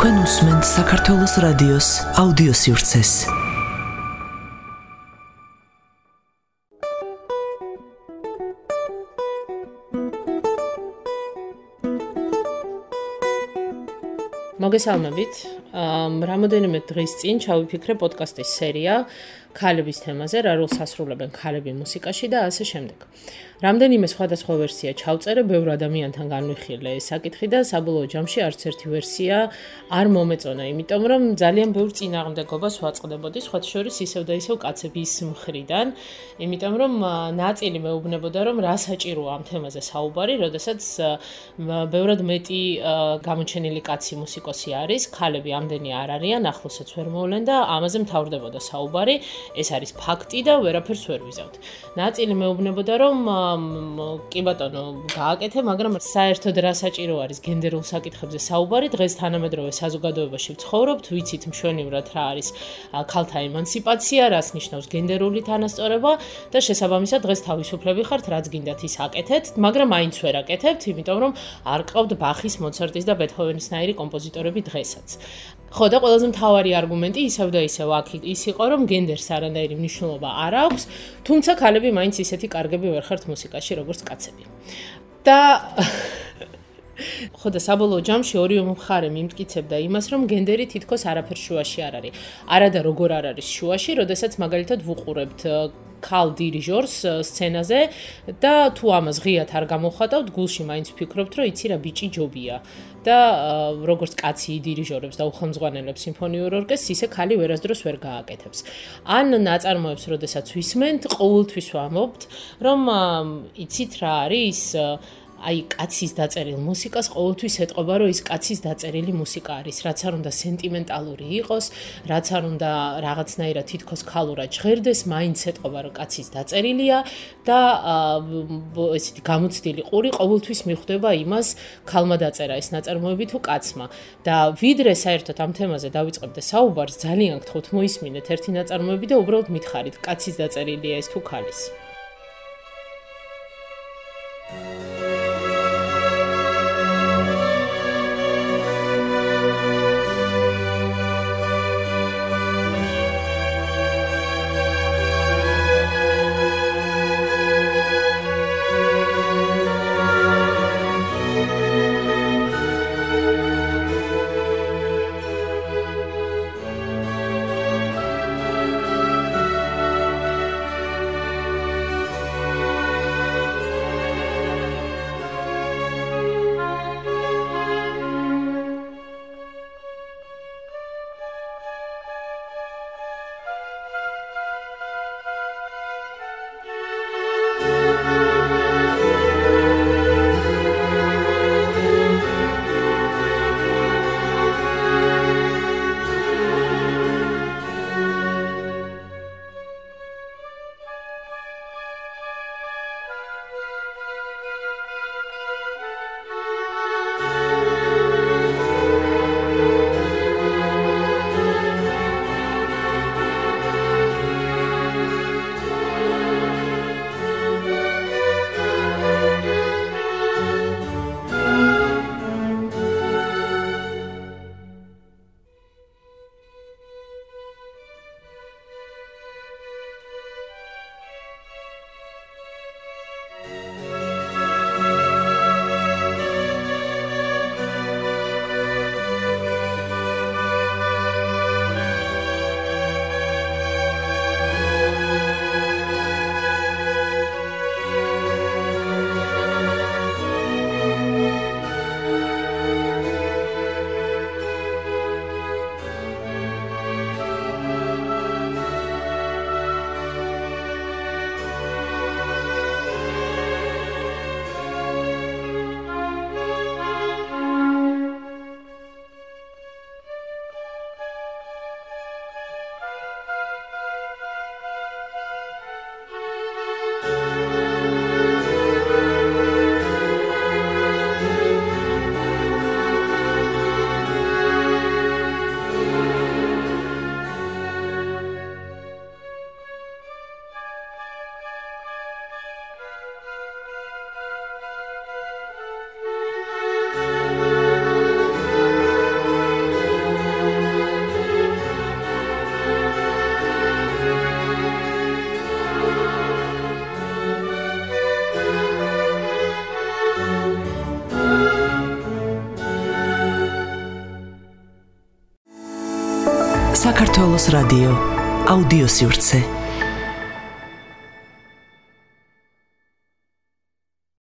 თქვენ უსმენთ საქართველოს რადიოს აუდიო სივრცეს. მოგესალმებით. ამ რამოდენიმე დღის წინ ჩავიფიქრე პოდკასტის სერია ქალების თემაზე, რა როლს ასრულებენ ქალები მუსიკაში და ასე შემდეგ. რამდენიმე სხვადასხვა ვერსია ჩავწერე, ბევრ ადამიანთან განვიხილე ეს საკითხი და საბოლოო ჯამში არც ერთი ვერსია არ მომეწონა, იმიტომ რომ ძალიან ბევრ წინააღმდეგობას ვაწყდებოდი, სხვა შორის ისევ და ისევ კაცების მხრიდან, იმიტომ რომ ნაწილი მეუბნებოდა, რომ რა საჭიროა ამ თემაზე საუბარი, როდესაც ბევრად მეტი გამოჩენილი კაცი მუსიკოსი არის, ქალები ამდენი არ არიან, ახლოსაც ვერ მოვლენ და ამაზე მთავრდებოდა საუბარი. ეს არის ფაქტი და ვერაფერს ვერ ვიზავთ. ნაწილი მეუბნებოდა, რომ კი ბატონო, გააკეთე, მაგრამ საერთოდ რა საჭირო არის გენდერულ საკითხებზე საუბარი? დღეს თანამედროვე საზოგადოებაში ვცხოვრობთ, ვიცით მშვენივრად რა არის ქალთა ემანციპაცია, რას ნიშნავს გენდერული თანასწორობა და შესაბამისად დღეს თავისუფლები ხართ, რაც გინდათ ის აკეთეთ, მაგრამ მაინც ვერ აკეთებთ, იმიტომ რომ არ ყავთ ბახის, მოცარტის და ბეთჰოვენის-ნაირი კომპოზიტორები დღესაც. ხო და ყველაზე მთავარი არგუმენტი ისევ და ისევ აქ ის იყო რომ გენდერს არანაირი მნიშვნელობა არ აქვს, თუმცა ქალები მაინც ისეთი კარგები ვერ ხართ მუსიკაში როგორც კაცები. და ხო და საბოლოო ჯამში ორივე მხარე მიმტკიცებდა იმას, რომ გენდერი თითქოს არაფერ შუაში არ არის. არადა როგორ არ არის შუაში, როდესაც მაგალითად ვუყურებთ ქალ დირიჟორს სცენაზე და თუ ამას ღიათ არ გამოხატავთ, გულში მაინც ვფიქრობთ, რომ იცი რა ბიჭი ჯობია. და როგორც კაცი დირიჟორებს და უხელმძღვანელებს სიმფონიურ ორკესტრს, ისე ქალი ვერასდროს ვერ გააკეთებს. ან ნაწარმოებს, როდესაც ვისმენთ, ყოველთვის ვამბობთ, რომ იცით რა არის აი კაცის დაწერილ მუსიკას ყოველთვის ეტყობა რომ ის კაცის დაწერილი მუსიკა არის. რაც არ უნდა სენტიმენტალური იყოს რაც არ უნდა რაღაცნაირად თითქოს ქალურად ჟღერდეს მაინც ეტყობა რომ კაცის დაწერილია და ესეთი გამოცდილი ყური ყოველთვის მიხვდება იმას ქალმა დაწერა ეს ნაწარმოები თუ კაცმა. და ვიდრე საერთოდ ამ თემაზე დავიწყებდე საუბარს ძალიან გთხოვთ მოისმინეთ ერთი ნაწარმოები და უბრალოდ მითხარით კაცის დაწერილია ეს თუ ქალის საქართველოს რადიო აუდიოსივრცე